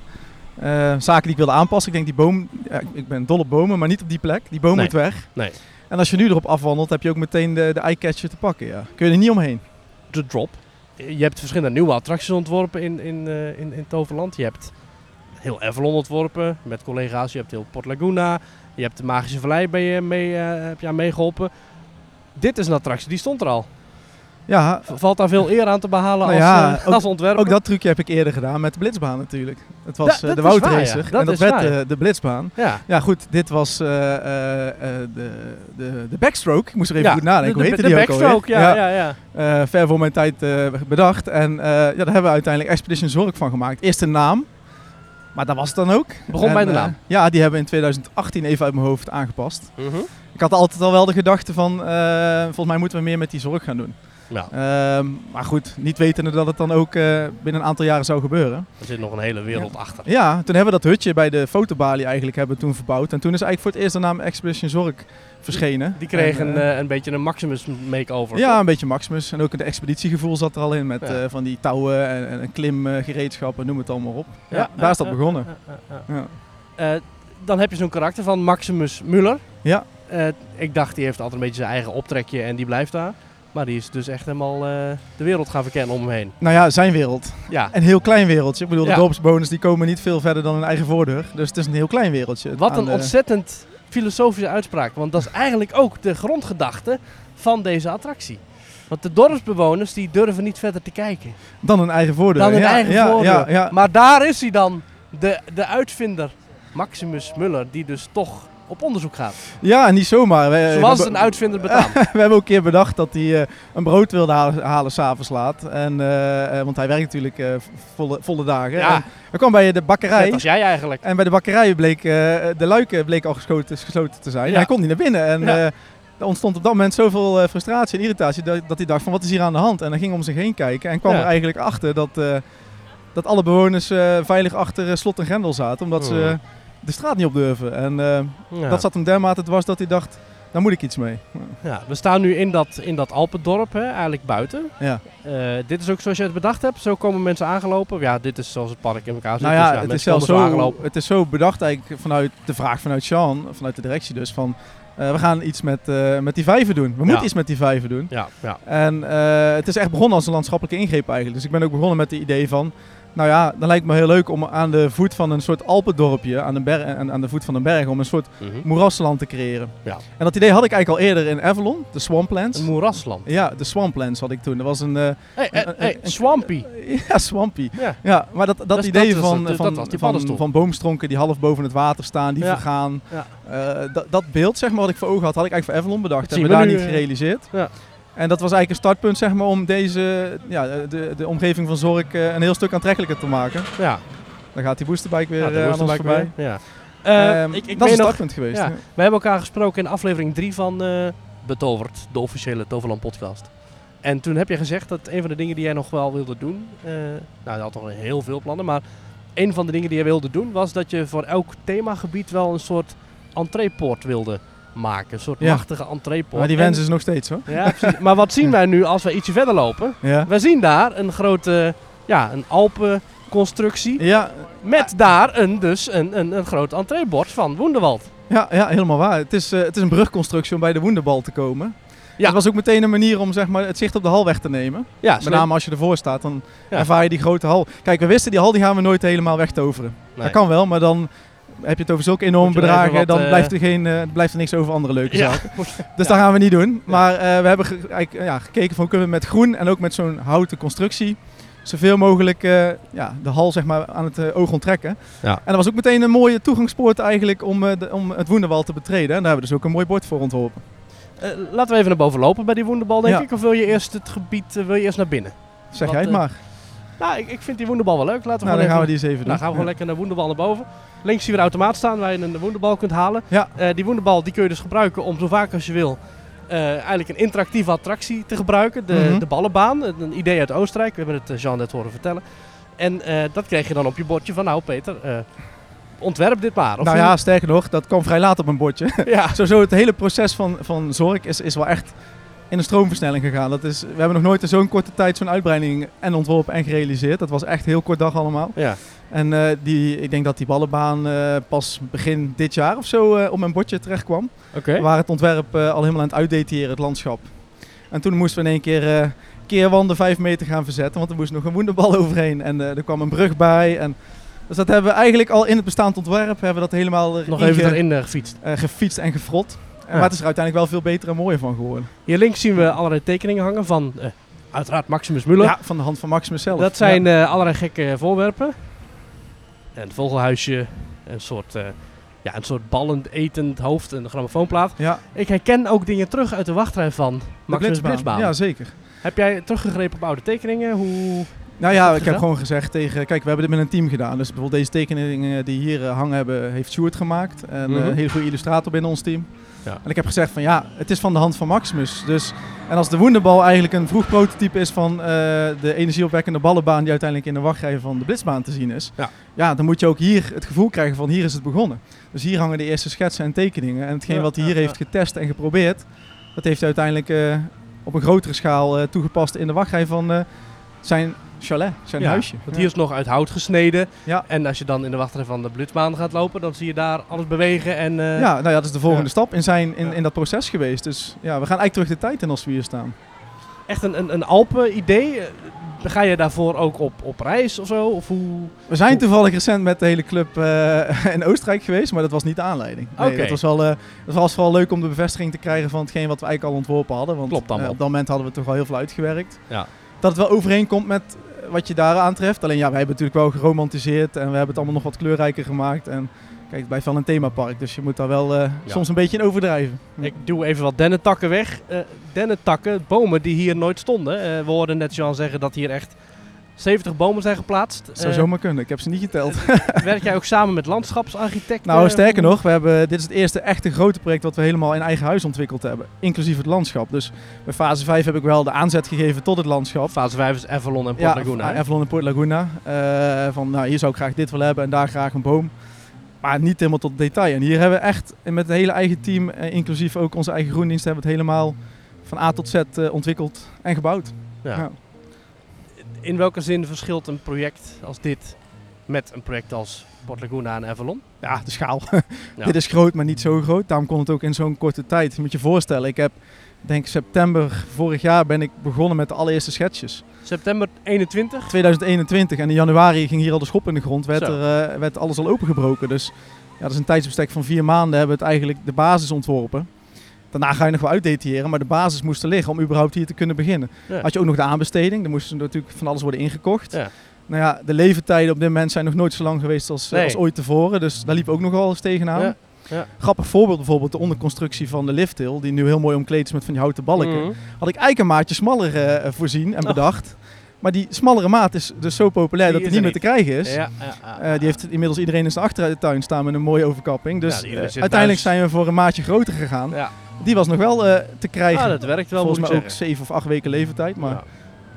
eh, zaken die ik wilde aanpassen. Ik denk die boom, ja, ik ben dol op bomen, maar niet op die plek. Die boom Nee. moet weg. Nee. En als je nu erop afwandelt, heb je ook meteen de, de eye-catcher te pakken. Ja. Kun je er niet omheen. de drop. Je hebt verschillende nieuwe attracties ontworpen in, in, in, in Toverland. Je hebt heel Avalon ontworpen met collega's. Je hebt heel Port Laguna. Je hebt de Magische Vallei ben je mee, eh, heb je aan meegeholpen. Dit is een attractie, die stond er al. Ja, Valt daar veel eer aan te behalen Nou als, ja, eh, ook- als ontwerper? ook dat trucje heb ik eerder gedaan met de blitzbaan natuurlijk. Het was Ja, eh, de woudracer ja. En dat werd ja. de, de blitzbaan. Ja. Ja, goed, dit was de, de, de backstroke. Ik moest er even ja, goed nadenken. de, Hoe de, heette de die ook alweer? backstroke, ja, ja. ja, Eh, ver voor mijn tijd bedacht. En ja, daar hebben we uiteindelijk Expedition Zorg van gemaakt. Eerst een naam, maar dat was het dan ook. Begon En, bij de eh, naam. ja, die hebben we in 2018 even uit mijn hoofd aangepast. Mhm. Ik had altijd al wel de gedachte van, eh, volgens mij moeten we meer met die zorg gaan doen. Ja, Ehm, maar goed, niet wetende dat het dan ook eh, binnen een aantal jaren zou gebeuren. er zit nog een hele wereld achter. Ja, toen hebben we dat hutje bij de fotobalie eigenlijk hebben toen verbouwd. En toen is eigenlijk voor het eerst de naam Expedition Zorg verschenen. Die kreeg En, een, eh, eh, een beetje een Maximus makeover. ja, een beetje Maximus. En ook een expeditiegevoel zat er al in met Ja. van die touwen en, en klimgereedschappen, noem het allemaal op. Ja, daar is dat begonnen. dan heb je zo'n karakter van Maximus Muller. Ja. Ik dacht, die heeft altijd een beetje zijn eigen optrekje en die blijft daar. Maar die is dus echt helemaal eh, de wereld gaan verkennen om hem heen. Nou ja, zijn wereld. Ja. Een heel klein wereldje. Ik bedoel, Ja. de dorpsbewoners die komen niet veel verder dan hun eigen voordeur. Dus het is een heel klein wereldje. Wat een de- ontzettend filosofische uitspraak. Want dat is eigenlijk ook de grondgedachte van deze attractie. Want de dorpsbewoners die durven niet verder te kijken. Dan hun eigen voordeur. Dan hun ja, eigen ja, voordeur. Ja, ja. Maar daar is hij dan, de, de uitvinder Maximus Muller, die dus toch op onderzoek gaat. ja, niet zomaar. We, Zoals we- een uitvinder betaamt. we hebben ook een keer bedacht dat hij eh, een brood wilde halen, halen s'avonds laat. En, eh, eh, want hij werkt natuurlijk volle, volle dagen. Ja. En hij kwam bij de bakkerij. Net als jij eigenlijk. En bij de bakkerij bleek de luiken bleek al gesloten, gesloten te zijn. Ja. Hij kon niet naar binnen. En Ja. er ontstond op dat moment zoveel frustratie en irritatie dat, dat hij dacht van wat is hier aan de hand? En hij ging om zich heen kijken en kwam er eigenlijk achter dat, dat alle bewoners veilig achter slot en grendel zaten. Omdat ze eh, de straat niet op durven. En eh, Ja. dat zat hem dermate dwars dat hij dacht, daar moet ik iets mee. Ja, we staan nu in dat, in dat Alpendorp, hè, eigenlijk buiten. Ja. Eh, dit is ook zoals je het bedacht hebt. Zo komen mensen aangelopen. Ja, dit is zoals het park in elkaar zit. Nou dus ja, ja het, is zelfs zo zo, aangelopen. het is zo bedacht eigenlijk vanuit de vraag vanuit Sean, vanuit de directie dus, van eh, we gaan iets met, eh, met die vijven doen. We moeten iets met die vijven doen. Ja, ja. En eh, het is echt begonnen als een landschappelijke ingreep eigenlijk. Dus ik ben ook begonnen met het idee van, nou ja, dan lijkt me heel leuk om aan de voet van een soort Alpendorpje, aan de, berg, aan, aan de voet van een berg, om een soort Mhm. moerasland te creëren. Ja. En dat idee had ik eigenlijk al eerder in Avalon, de Swamplands. Een moerasland. Ja, de Swamplands had ik toen. Dat was een... Hey, hey, een- hey, een- Swampy. ja, Swampy. Ja. Ja, maar dat, dat, idee dat van, het, van, van, boomstronken die half boven het water staan, die Ja. vergaan. Ja. Eh, dat, beeld, zeg maar, wat ik voor ogen had, had ik eigenlijk voor Avalon bedacht. Dat Hebben we daar niet eh, gerealiseerd. Ja. En dat was eigenlijk een startpunt, zeg maar, om deze, ja, de, de omgeving van Zorg eh, een heel stuk aantrekkelijker te maken. Ja, Dan gaat die boosterbike weer ja, aan ons voorbij. weer. Ja. Eh, Ehm, ik, ik dat is een nog, startpunt geweest. ja. ja. we hebben elkaar gesproken in aflevering 3 van eh, Betoverd, de officiële Toverland podcast. En toen heb je gezegd dat een van de dingen die jij nog wel wilde doen, nou je had nog heel veel plannen, maar een van de dingen die je wilde doen was dat je voor elk themagebied wel een soort entreepoort wilde maken. Een soort Ja. machtige entreepoort. Maar die En- wens is nog steeds hoor. Ja, precies. maar wat zien wij nu als we ietsje verder lopen? Ja, We zien daar een grote, ja, een Alpenconstructie. ja, Met daar een, dus een, een, een groot entreebord van Woenderwald. ja, ja helemaal waar. Het is, eh, het is een brugconstructie om bij de Woenderbal te komen. Ja. Het was ook meteen een manier om zeg maar, het zicht op de hal weg te nemen. Ja, Met name als je ervoor staat, dan Ja. ervaar je die grote hal. Kijk, we wisten die hal die gaan we nooit helemaal wegtoveren. Nee. Dat kan wel, maar dan heb je het over zulke enorme bedragen. wat, dan eh, blijft, er geen, eh, blijft er niks over andere leuke Ja. zaken. Dus dat gaan we niet doen. Maar eh, we hebben ge- ja, gekeken van kunnen we met groen en ook met zo'n houten constructie zoveel mogelijk ja, de hal zeg maar, aan het oog onttrekken. Ja. En dat was ook meteen een mooie toegangspoort eigenlijk om, de- om het Woenderwal te betreden. En daar hebben we dus ook een mooi bord voor ontworpen. Laten we even naar boven lopen bij die Wonderbal, denk Ja. ik. Of wil je eerst het gebied, wil je eerst naar binnen? Zeg Wat, jij het maar. Nou, ik, ik vind die Wonderbal wel leuk. Laten we Nou, dan gaan we die eens even doen. Nou, gaan we gewoon lekker naar Wonderbal naar boven. Links zien we de automaat staan waar je een Wonderbal kunt halen. Ja. Eh, die Wonderbal die kun je dus gebruiken om zo vaak als je wil eh, eigenlijk een interactieve attractie te gebruiken. De, Mhm. de ballenbaan, een idee uit Oostenrijk. We hebben het eh, Jean net horen vertellen. En dat kreeg je dan op je bordje van nou Peter, ontwerp dit maar. Of Nou ja, sterker nog, dat kwam vrij laat op mijn bordje. ja. Sowieso het hele proces van, van zorg is, is wel echt in een stroomversnelling gegaan. Dat is, we hebben nog nooit in zo'n korte tijd zo'n uitbreiding en ontworpen en gerealiseerd. Dat was echt heel kort dag allemaal. Ja. En eh, die, ik denk dat die ballenbaan eh, pas begin dit jaar of zo eh, op mijn bordje terecht kwam. Oké. Waar het ontwerp al helemaal aan het uitdeteren, het landschap. En toen moesten we in één keer keerwanden vijf meter gaan verzetten, want er moest nog een woenderbal overheen. En er kwam een brug bij. En, dus dat hebben we eigenlijk al in het bestaand ontwerp, hebben we dat helemaal Nog even erin gefietst. gefietst en gefrot. Maar het is er uiteindelijk wel veel beter en mooier van geworden. Hier links zien we allerlei tekeningen hangen van eh, uiteraard Maximus Müller. Ja, van de hand van Maximus zelf. Dat zijn eh, allerlei gekke voorwerpen. Een vogelhuisje, een soort, eh, ja, een soort ballend etend hoofd, een grammofoonplaat. ja, Ik herken ook dingen terug uit de wachtrij van de Maximus Blitzbaan. Ja, zeker. Heb jij teruggegrepen op oude tekeningen? Hoe... Nou ja, ik heb gewoon gezegd tegen... Kijk, we hebben dit met een team gedaan. Dus bijvoorbeeld deze tekeningen die hier eh, hangen hebben, heeft Stuart gemaakt. En eh, Mhm. een hele goede illustrator binnen ons team. Ja. En ik heb gezegd van ja, het is van de hand van Maximus. Dus, en als de Wonderbal eigenlijk een vroeg prototype is van eh, de energieopwekkende ballenbaan die uiteindelijk in de wachtrij van de Blitzbaan te zien is. Ja. ja, dan moet je ook hier het gevoel krijgen van hier is het begonnen. Dus hier hangen de eerste schetsen en tekeningen. En hetgeen Ja, wat hij hier heeft getest en geprobeerd, dat heeft hij uiteindelijk op een grotere schaal toegepast in de wachtrij van zijn chalet, zijn Ja, huisje. Want hier is nog uit hout gesneden. Ja. En als je dan in de wachtrij van de Blitzbaan gaat lopen, dan zie je daar alles bewegen. En, eh, Ja, nou ja, dat is de volgende stap in, zijn, in, in dat proces geweest. Dus ja, we gaan eigenlijk terug de tijd in als we hier staan. Echt een, een, een Alpen-idee. Eh, Ga je daarvoor ook op, op reis of zo? Of hoe... We zijn Hoe- toevallig recent met de hele club eh, in Oostenrijk geweest, maar dat was niet de aanleiding. Nee. Het was, wel, het was vooral leuk om de bevestiging te krijgen van hetgeen wat we eigenlijk al ontworpen hadden. Want Klopt eh, op dat moment hadden we toch al heel veel uitgewerkt. Ja. Dat het wel overeenkomt met wat je daar aantreft. Alleen ja, wij hebben natuurlijk wel geromantiseerd en we hebben het allemaal nog wat kleurrijker gemaakt. En kijk, het blijft wel een themapark, dus je moet daar wel eh, soms een beetje in overdrijven. Ik doe even wat dennentakken weg. Eh dennentakken, bomen die hier nooit stonden. Eh, we hoorden net Jean zeggen dat hier echt 70 bomen zijn geplaatst. Dat zou Eh, zomaar kunnen, ik heb ze niet geteld. werk jij ook samen met landschapsarchitecten? Nou, sterker nog, we hebben, dit is het eerste echte grote project wat we helemaal in eigen huis ontwikkeld hebben. Inclusief het landschap. Dus bij fase 5 heb ik wel de aanzet gegeven tot het landschap. Fase 5 is Avalon en Port Ja, Laguna. hè? Avalon en Port Laguna. Van, nou, hier zou ik graag dit willen hebben en daar graag een boom. Maar niet helemaal tot detail. En hier hebben we echt met het hele eigen team, eh, inclusief ook onze eigen groendienst, hebben we het helemaal van A tot Z eh, ontwikkeld en gebouwd. Ja. Ja. In welke zin verschilt een project als dit met een project als Port Laguna en Avalon? Ja, de schaal. Ja. Dit is groot, maar niet zo groot. Daarom kon het ook in zo'n korte tijd. Je moet je voorstellen, ik heb, denk september vorig jaar ben ik begonnen met de allereerste schetsjes. September 21. 2021 en in januari ging hier al de schop in de grond, werd, er, eh, werd alles al opengebroken. Dus ja, dat is een tijdsbestek van vier maanden hebben we het eigenlijk de basis ontworpen. Daarna ga je nog wel uitdetailleren, maar de basis moest er liggen om überhaupt hier te kunnen beginnen. Ja. Had je ook nog de aanbesteding, er moest natuurlijk van alles worden ingekocht. Ja. Nou ja, de leeftijden op dit moment zijn nog nooit zo lang geweest als, Nee. als ooit tevoren, dus daar liep ook nog wel eens tegenaan. Ja, ja. Grappig voorbeeld bijvoorbeeld de onderconstructie van de lifthill, die nu heel mooi omkleed is met van die houten balken. Mhm. Had ik eigenlijk een maatje smaller eh, voorzien en Oh. bedacht. Maar die smallere maat is dus zo populair Die dat die niet meer te krijgen is. Ja, ja, ja, Eh, die heeft inmiddels iedereen in zijn achtertuin staan met een mooie overkapping. Dus uiteindelijk thuis. zijn we voor een maatje groter gegaan. Ja. Die was nog wel eh, te krijgen. Ah, dat werkt wel, Volgens mij ook zeven of acht weken leeftijd. Maar Ja.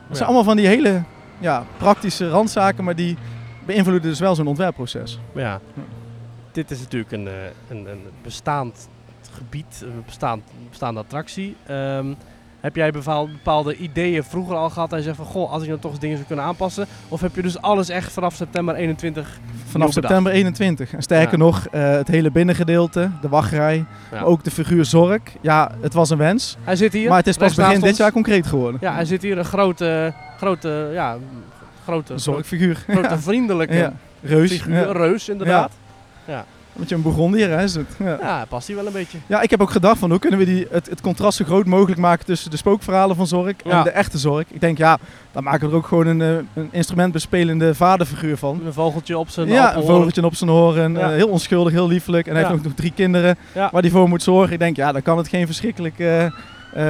Ja. zijn allemaal van die hele ja, praktische randzaken, maar die beïnvloeden dus wel zo'n ontwerpproces. Ja. Dit is natuurlijk een, eh, een, een bestaand gebied, een bestaand, bestaande attractie. Ehm, heb jij bepaal- bepaalde ideeën vroeger al gehad en je zegt van goh, als ik nou toch eens dingen zou kunnen aanpassen? Of heb je dus alles echt vanaf september 21? Vanaf september 21. En sterker Ja. nog, eh, het hele binnengedeelte, de wachtrij, Ja. ook de figuur Zork. Ja, het was een wens. Hij zit hier. Maar het is pas begin dit jaar concreet geworden. Ja, hij zit hier een grote, grote, ja, grote, zorgfiguur. grote vriendelijke Ja. Reus. figuur, Ja. reus inderdaad. Dat Omdat je een Bourgondier hè, is het. Ja. Ja, past hij wel een beetje. ja, ik heb ook gedacht van hoe kunnen we die, het, het contrast zo groot mogelijk maken tussen de spookverhalen van Zork en Ja. de echte Zork. Ik denk ja, dan maken we er ook gewoon een, eh, een instrumentbespelende vaderfiguur van. Een vogeltje op zijn Ja, een vogeltje op zijn horen. Ja. eh, heel onschuldig, heel liefelijk. En hij heeft ook nog drie kinderen waar hij voor moet zorgen. Ik denk, ja, dan kan het geen verschrikkelijk eh,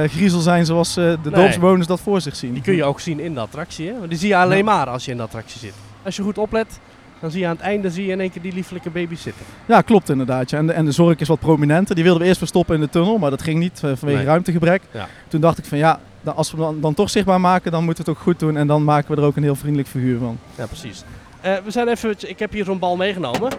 griezel zijn zoals de Nee. dorpsbewoners dat voor zich zien. Die kun je ook zien in de attractie. Hè? Want die zie je alleen Ja. maar als je in de attractie zit. Als je goed oplet, dan zie je aan het einde zie je in één keer die lieflijke baby's zitten. Ja, klopt inderdaad. Ja. En, de, en de zorg is wat prominenter. Die wilden we eerst verstoppen in de tunnel, maar dat ging niet eh, vanwege Nee. ruimtegebrek. Ja. Toen dacht ik van ja, als we dan, dan toch zichtbaar maken, dan moeten we het ook goed doen. En dan maken we er ook een heel vriendelijk figuur van. Ja, precies. Eh, we zijn even, ik heb hier zo'n bal meegenomen.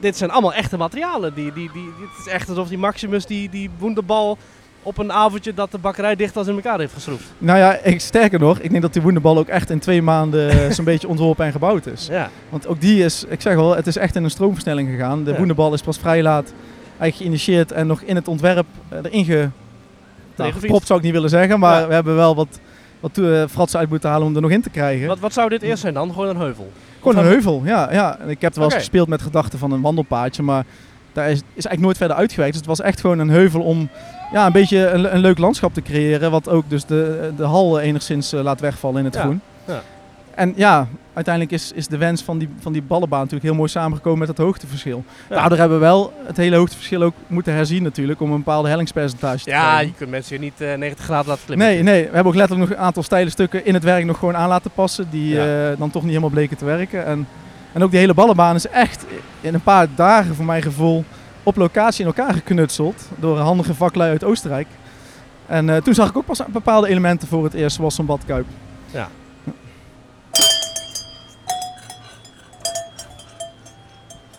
Dit zijn allemaal echte materialen. Die, die, die, het is echt alsof die Maximus die, die wonderbal op een avondje dat de bakkerij dicht als in elkaar heeft geschroefd. Nou ja, ik, sterker nog, ik denk dat die woenderbal ook echt in twee maanden eh, zo'n beetje ontworpen en gebouwd is. Ja, Want ook die is, ik zeg al, het is echt in een stroomversnelling gegaan. De Ja. is pas vrij laat eigenlijk geïnitieerd en nog in het ontwerp eh, erin ge, nou, gepropt zou ik niet willen zeggen. Maar Ja. we hebben wel wat, wat eh, fratsen uit moeten halen om er nog in te krijgen. wat, wat zou dit eerst zijn dan? Gewoon een heuvel? Gewoon een heuvel, ja. ja. En ik heb er wel eens gespeeld met gedachten van een wandelpaadje, maar daar is, is eigenlijk nooit verder uitgewerkt. Dus het was echt gewoon een heuvel om ja, een beetje een, een leuk landschap te creëren, wat ook dus de, de hal enigszins eh, laat wegvallen in het Ja, groen. ja. En ja, uiteindelijk is, is de wens van die, van die ballenbaan natuurlijk heel mooi samengekomen met het hoogteverschil. Ja. Daardoor hebben we wel het hele hoogteverschil ook moeten herzien natuurlijk, om een bepaalde hellingspercentage te Ja, krijgen. je kunt mensen hier niet eh, 90 graden laten klimmen. Nee, nee, we hebben ook letterlijk nog een aantal steile stukken in het werk nog gewoon aan laten passen. Die Ja. eh, dan toch niet helemaal bleken te werken. En, en ook die hele ballenbaan is echt in een paar dagen voor mijn gevoel op locatie in elkaar geknutseld. Door handige vaklui uit Oostenrijk. En eh, toen zag ik ook pas bepaalde elementen voor het eerst, zoals zo'n badkuip.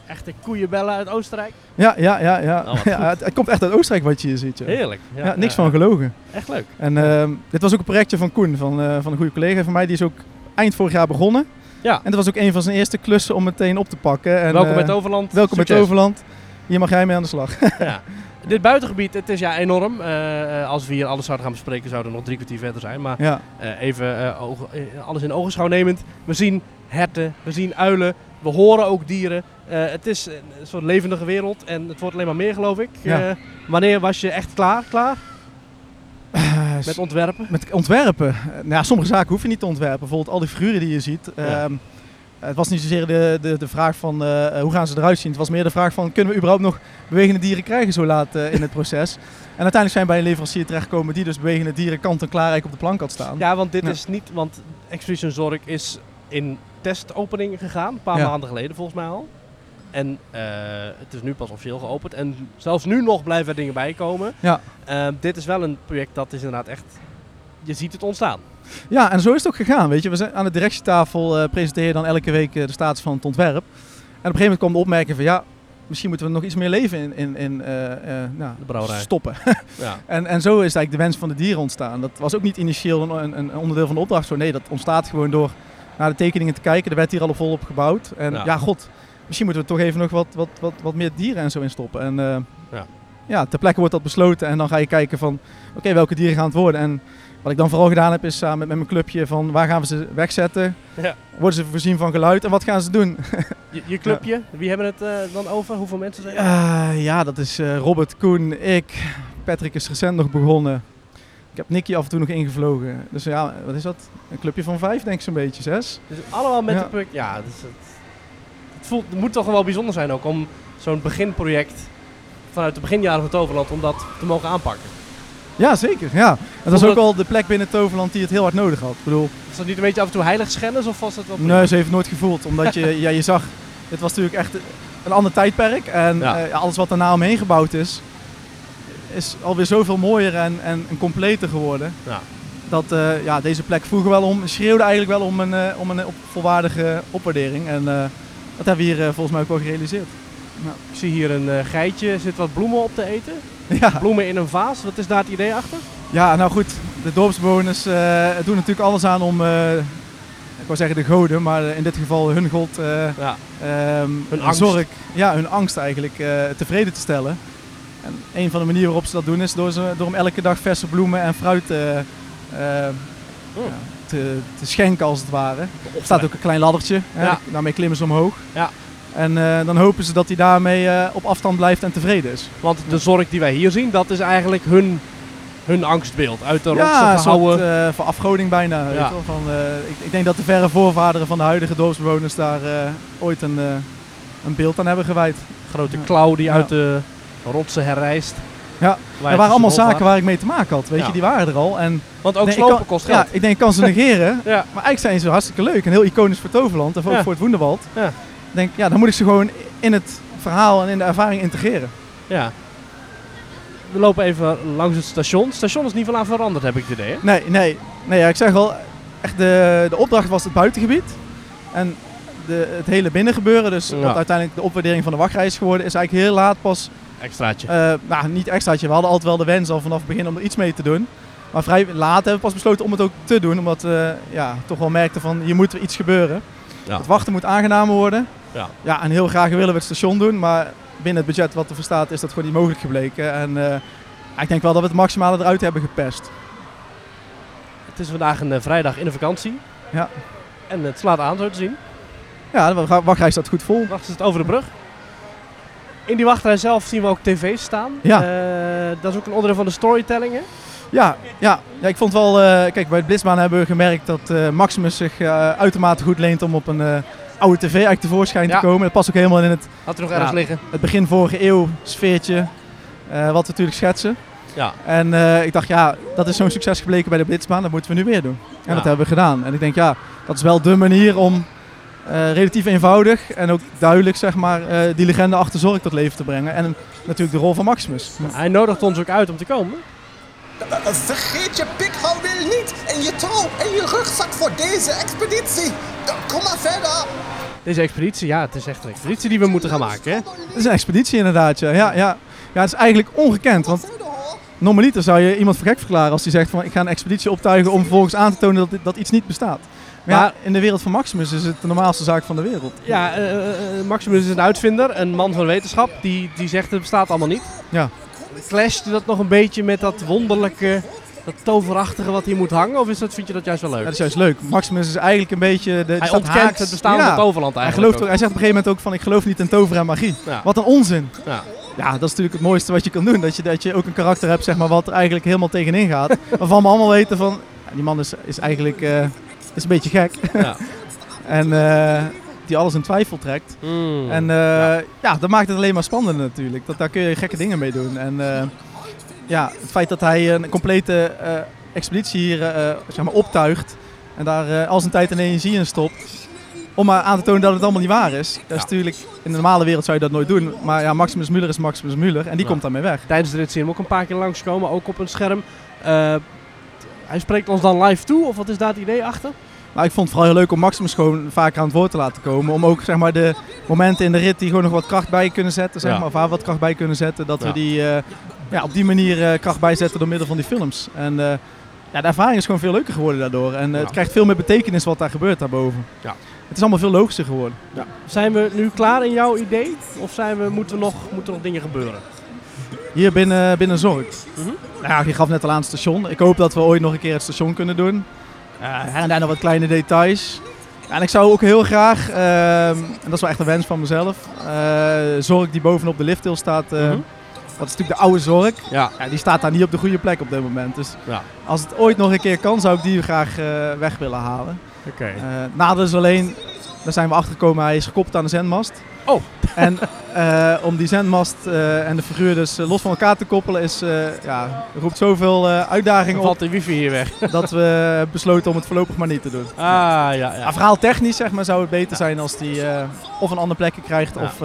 Echte koeienbellen uit Oostenrijk. Ja, ja, ja. ja. Oh, wat ja het, het komt echt uit Oostenrijk wat je hier ziet. Ja, Heerlijk. ja, niks ja, van gelogen. Echt leuk. En ehm, dit was ook een projectje van Koen, van, eh, van een goede collega van mij. Die is ook eind vorig jaar begonnen. Ja. En dat was ook een van zijn eerste klussen om meteen op te pakken. En, welkom eh, bij het Overland. Welkom Succes. met Overland. Hier mag jij mee aan de slag. ja. Dit buitengebied, het is ja enorm. Eh, eh, als we hier alles zouden gaan bespreken, zouden we nog drie kwartier verder zijn. Maar ja. eh, even eh, eh, alles in ogenschouw nemend. We zien herten, we zien uilen, we horen ook dieren. Eh, het is een soort levendige wereld en het wordt alleen maar meer, geloof ik. Ja. Eh, wanneer was je echt klaar, klaar Met, ontwerpen? met ontwerpen. Nou ja, sommige zaken hoef je niet te ontwerpen. Bijvoorbeeld al die figuren die je ziet. Ja. Ehm, het was niet zozeer de, de, de vraag van eh, eh, hoe gaan ze eruit zien. Het was meer de vraag van kunnen we überhaupt nog bewegende dieren krijgen zo laat eh, in het proces. En uiteindelijk zijn we bij een leverancier terechtgekomen die dus bewegende dieren kant en klaar eigenlijk op de plank had staan. Ja, want dit Ja. is niet, want Expedition Zorg is in testopening gegaan, een paar maanden geleden volgens mij al. En eh, het is nu pas officieel geopend. En zelfs nu nog blijven er dingen bij komen. Ja. Eh, dit is wel een project dat is inderdaad echt, je ziet het ontstaan. Ja, en zo is het ook gegaan. Weet je, we zijn aan de directietafel eh presenteer je dan elke week eh, de status van het ontwerp. En op een gegeven moment kwam de opmerking van ja, misschien moeten we nog iets meer leven in, in, in nou, De brouwerij. stoppen. Ja. En, en zo is eigenlijk de wens van de dieren ontstaan. Dat was ook niet initieel een, een, een onderdeel van de opdracht. Zo, nee, dat ontstaat gewoon door naar de tekeningen te kijken. Er werd hier al volop gebouwd. En Ja. ja, god, misschien moeten we toch even nog wat, wat, wat, wat meer dieren en zo in stoppen. En eh, Ja. ja, ter plekke wordt dat besloten. En dan ga je kijken van, oké, welke dieren gaan het worden? En wat ik dan vooral gedaan heb, is samen met, met mijn clubje van waar gaan we ze wegzetten? Ja. Worden ze voorzien van geluid en wat gaan ze doen? Je, je clubje, wie hebben het eh, dan over? Hoeveel mensen zijn er? Eh, ja, dat is Robert, Koen, ik. Patrick is recent nog begonnen. Ik heb Nicky af en toe nog ingevlogen. Dus ja, wat is dat? Een clubje van vijf, denk ik zo'n beetje, zes. Dus allemaal met Ja. de project. Ja, dus het, voelt, het moet toch wel bijzonder zijn ook om zo'n beginproject vanuit de beginjaren van Toverland om dat te mogen aanpakken. Ja, zeker. Ja. Het was Vond ook wel de plek binnen Toverland die het heel hard nodig had. Ik bedoel, Is dat niet een beetje af en toe heiligschennis of was dat wel nee, ze heeft het nooit gevoeld. Omdat je, ja, je zag, dit was natuurlijk echt een ander tijdperk. En Ja. eh, alles wat daarna omheen gebouwd is, is alweer zoveel mooier en, en, en completer geworden. Ja. Dat eh, ja, deze plek vroeger wel om, schreeuwde eigenlijk wel om een, eh, om een op, volwaardige opwaardering. En dat hebben we hier eh, volgens mij ook wel gerealiseerd. Ik zie hier een eh, geitje, zit wat bloemen op te eten. Ja. Bloemen in een vaas, wat is daar het idee achter? ja, nou goed, de dorpsbewoners eh, doen natuurlijk alles aan om, ik wou zeggen de goden, maar in dit geval hun god, Ja. ehm, Hun angst. zorg, ja, hun angst eigenlijk tevreden te stellen. En een van de manieren waarop ze dat doen is door, ze, door hem elke dag verse bloemen en fruit eh, Oh. ja, te, te schenken als het ware. Er staat ook een klein laddertje, hè, Ja. daarmee klimmen ze omhoog. Ja. En eh, dan hopen ze dat hij daarmee eh, op afstand blijft en tevreden is. Want de zorg die wij hier zien, dat is eigenlijk hun, hun angstbeeld. Uit de ja, rotsen een soort gehouden. eh, van afgoding bijna. Ja. van, ik, ik denk dat de verre voorvaderen van de huidige dorpsbewoners daar ooit een, een beeld aan hebben gewijd. grote ja. klauw die Ja. uit de rotsen herrijst. Ja, Er waren dus allemaal zaken waar ik mee te maken had. Weet Ja. je, die waren er al. En Want ook Nee, slopen kan- kost geld. Ja, ik denk, ik kan ze negeren. Ja. Maar eigenlijk zijn ze hartstikke leuk en heel iconisch voor Toverland en ook Ja. voor het Woenderwald. Ja. Ik denk, ja, dan moet ik ze gewoon in het verhaal en in de ervaring integreren. Ja. We lopen even langs het station. Het station is niet veel aan veranderd, heb ik het idee. Hè? Nee, nee, nee ja, ik zeg al, echt de, de opdracht was het buitengebied. En de, het hele binnengebeuren, dus wat uiteindelijk de opwaardering van de wachtrij is geworden, is eigenlijk heel laat pas, Extraatje. eh, nou niet extraatje, we hadden altijd wel de wens al vanaf het begin om er iets mee te doen. Maar vrij laat hebben we pas besloten om het ook te doen, omdat we ja, toch wel merkten van hier moet er iets gebeuren. Ja. Het wachten moet aangenamer worden. Ja. ja, en heel graag willen we het station doen, maar binnen het budget wat er voor staat is dat gewoon niet mogelijk gebleken. En eh, ik denk wel dat we het maximale eruit hebben gepest. Het is vandaag een eh, vrijdag in de vakantie. Ja. En het slaat aan, zo te zien. Ja, de wa- wachtrij staat goed vol. Wachten ze het over de brug. In die wachtrij zelf zien we ook tv's staan. Ja. Eh, dat is ook een onderdeel van de storytelling. hè? Ja, ja, ja ik vond wel, eh, kijk bij het Blitzbaan hebben we gemerkt dat eh, Maximus zich eh, uitermate goed leent om op een eh, oude tv eigenlijk tevoorschijn Ja. te komen. Dat past ook helemaal in het, Had er nog Ja. ergens liggen. het begin vorige eeuw sfeertje, eh, wat we natuurlijk schetsen. Ja. En eh, ik dacht, ja, dat is zo'n succes gebleken bij de Blitzbaan, dat moeten we nu weer doen. En Ja. dat hebben we gedaan. En ik denk, ja, dat is wel de manier om eh, relatief eenvoudig en ook duidelijk, zeg maar, eh, die legende achter zorg tot leven te brengen. En natuurlijk de rol van Maximus. Hij nodigt ons ook uit om te komen. Eh, Vergeet je pikhouwwiel niet en je touw en je rugzak voor deze expeditie. Kom maar verder. Deze expeditie, ja, het is echt een expeditie die we moeten gaan maken. Hè? Het is een expeditie inderdaad, ja. Ja, ja. ja, het is eigenlijk ongekend, want normaliter zou je iemand voor gek verklaren als hij zegt van ik ga een expeditie optuigen om vervolgens aan te tonen dat, dat iets niet bestaat. Maar, ja, in de wereld van Maximus is het de normaalste zaak van de wereld. Ja, eh, eh, eh, Maximus is een uitvinder, een man van wetenschap, die, die zegt het bestaat allemaal niet. Ja. Clasht dat nog een beetje met dat wonderlijke, dat toverachtige wat hier moet hangen? Of is dat, vind je dat juist wel leuk? Ja, dat is juist leuk. Maximus is eigenlijk een beetje... De, hij ontkent het bestaan ja. van Toverland Hij, eigenlijk gelooft ook, hij zegt op een gegeven moment ook van ik geloof niet in toveren en magie. Ja. Wat een onzin. Ja. Ja, dat is natuurlijk het mooiste wat je kan doen. Dat je, dat je ook een karakter hebt zeg maar, wat er eigenlijk helemaal tegenin gaat. waarvan we allemaal weten van die man is, is eigenlijk is een beetje gek. Ja. en eh, die alles in twijfel trekt. Mm. En eh, ja. dat maakt het alleen maar spannender natuurlijk. Dat, daar kun je gekke dingen mee doen. En eh, ja, het feit dat hij een complete expeditie hier zeg maar optuigt. En daar al zijn tijd en energie in stopt. Om maar aan te tonen dat het allemaal niet waar is. Dat is natuurlijk, in de normale wereld zou je dat nooit doen. Maar ja, Maximus Muller is Maximus Muller. En die komt daarmee weg. Tijdens de rit zien we ook een paar keer langskomen, ook op een scherm. Hij spreekt ons dan live toe, of wat is daar het idee achter? Maar ik vond het vooral heel leuk om Maximus gewoon vaker aan het woord te laten komen. Om ook zeg maar, de momenten in de rit die gewoon nog wat kracht bij kunnen zetten. Zeg Ja. maar, of waar wat kracht bij kunnen zetten. Dat Ja. we die eh, ja, op die manier eh, kracht bijzetten door middel van die films. En eh, ja, de ervaring is gewoon veel leuker geworden daardoor. En Ja. het krijgt veel meer betekenis wat daar gebeurt daarboven. Ja. Het is allemaal veel logischer geworden. Zijn we nu klaar in jouw idee? Of zijn we, moeten, we nog, moeten er nog dingen gebeuren? Hier binnen, binnen Zorg. Nou ja, je gaf net al aan het station. Ik hoop dat we ooit nog een keer het station kunnen doen. Eh, en daar nog wat kleine details. En ik zou ook heel graag, ehm, en dat is wel echt een wens van mezelf, eh, Zorg die bovenop de lifthill staat. eh, Mhm. Dat is natuurlijk de oude Zorg. Ja. Ja, die staat daar niet op de goede plek op dit moment. Dus Ja. als het ooit nog een keer kan, zou ik die graag weg willen halen. Oké. Nadeel is alleen, daar zijn we achter gekomen, hij is gekoppeld aan de zendmast. Oh. En eh, om die zendmast eh, en de figuur dus eh, los van elkaar te koppelen, is, ja, roept zoveel uitdagingen op valt de wifi hier weg. dat we besloten om het voorlopig maar niet te doen. Ah, ja, ja. Ja, verhaal technisch zeg maar, zou het beter zijn als die of een andere plekje krijgt Ja. of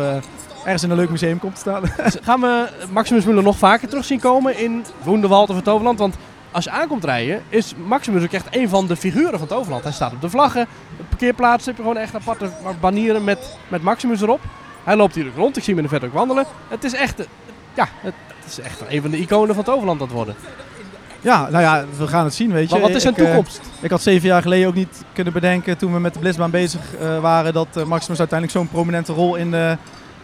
ergens in een leuk museum komt te staan. Gaan we Maximus Muller nog vaker terug zien komen in Woenderwald of het Toverland? Want als je aankomt rijden, is Maximus ook echt een van de figuren van Toverland. Hij staat op de vlaggen, op parkeerplaatsen heb je gewoon echt aparte banieren met, met Maximus erop. Hij loopt hier ook rond, ik zie hem in de vet ook wandelen. Het is echt, eh, ja, het is echt een van de iconen van Toverland dat worden. ja, nou ja, we gaan het zien, weet je. Maar wat is zijn eh, toekomst? Ik had zeven jaar geleden ook niet kunnen bedenken toen we met de Blitzbaan bezig eh, waren dat Maximus uiteindelijk zo'n prominente rol in, eh,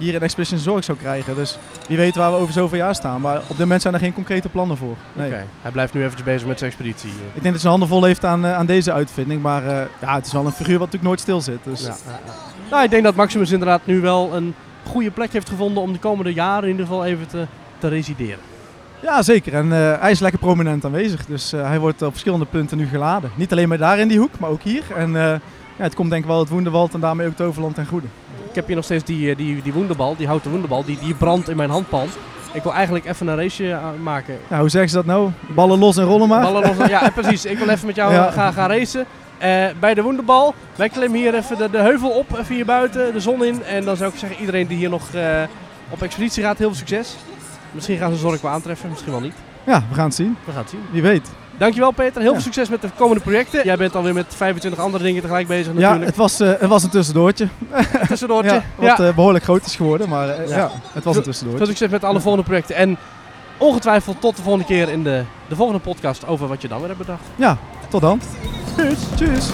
hier in Expedition Zorg zou krijgen. Dus wie weet waar we over zoveel jaar staan. Maar op dit moment zijn er geen concrete plannen voor. Nee. Oké, Hij blijft nu eventjes bezig met zijn expeditie. Ik denk dat zijn handen vol heeft aan, eh, aan deze uitvinding. Maar eh, ja, het is wel een figuur wat natuurlijk nooit stil zit. Dus. Ja. Nou, ik denk dat Maximus inderdaad nu wel een goede plek heeft gevonden om de komende jaren in ieder geval even te, te resideren. Ja, zeker. En eh, hij is lekker prominent aanwezig. Dus hij wordt op verschillende punten nu geladen. Niet alleen maar daar in die hoek, maar ook hier. En ja, het komt denk ik wel het Woenderwald en daarmee ook Toverland ten goede. Ik heb hier nog steeds die, eh, die, die woenderbal, die houten woenderbal, die, die brandt in mijn handpalm. Ik wil eigenlijk even een raceje eh, maken. Hoe zeggen ze dat nou? Ballen los en rollen maar. Ballen los. Ja, precies. Ik wil even met jou Ja. eh, gaan, gaan racen. Bij de Woenderbal. Wij klimmen hier even de, de heuvel op, even hier buiten, de zon in. En dan zou ik zeggen, iedereen die hier nog op expeditie gaat, heel veel succes. Misschien gaan ze Zork wel aantreffen, misschien wel niet. Ja, we gaan het zien. We gaan het zien. Wie weet. Dankjewel Peter, heel Ja. veel succes met de komende projecten. Jij bent alweer met 25 andere dingen tegelijk bezig Ja, natuurlijk. het was, eh, het was een tussendoortje. Tussendoortje. Ja, Ja, wat eh, behoorlijk groot is geworden. Maar eh, Ja. ja. het was een Veel tussendoortje. succes met alle volgende projecten. En ongetwijfeld tot de volgende keer in de, de volgende podcast over wat je dan weer hebt bedacht. Ja, tot dan. Tjus. Tjus.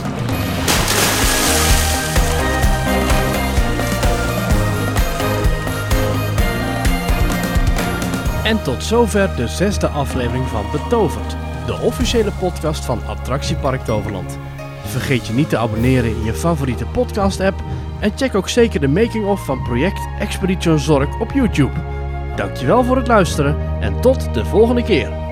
En tot zover de zesde aflevering van Betoverd, de officiële podcast van Attractiepark Toverland. Vergeet je niet te abonneren in je favoriete podcast-app en check ook zeker de making-of van project Expedition Zorg op YouTube. Dankjewel voor het luisteren en tot de volgende keer.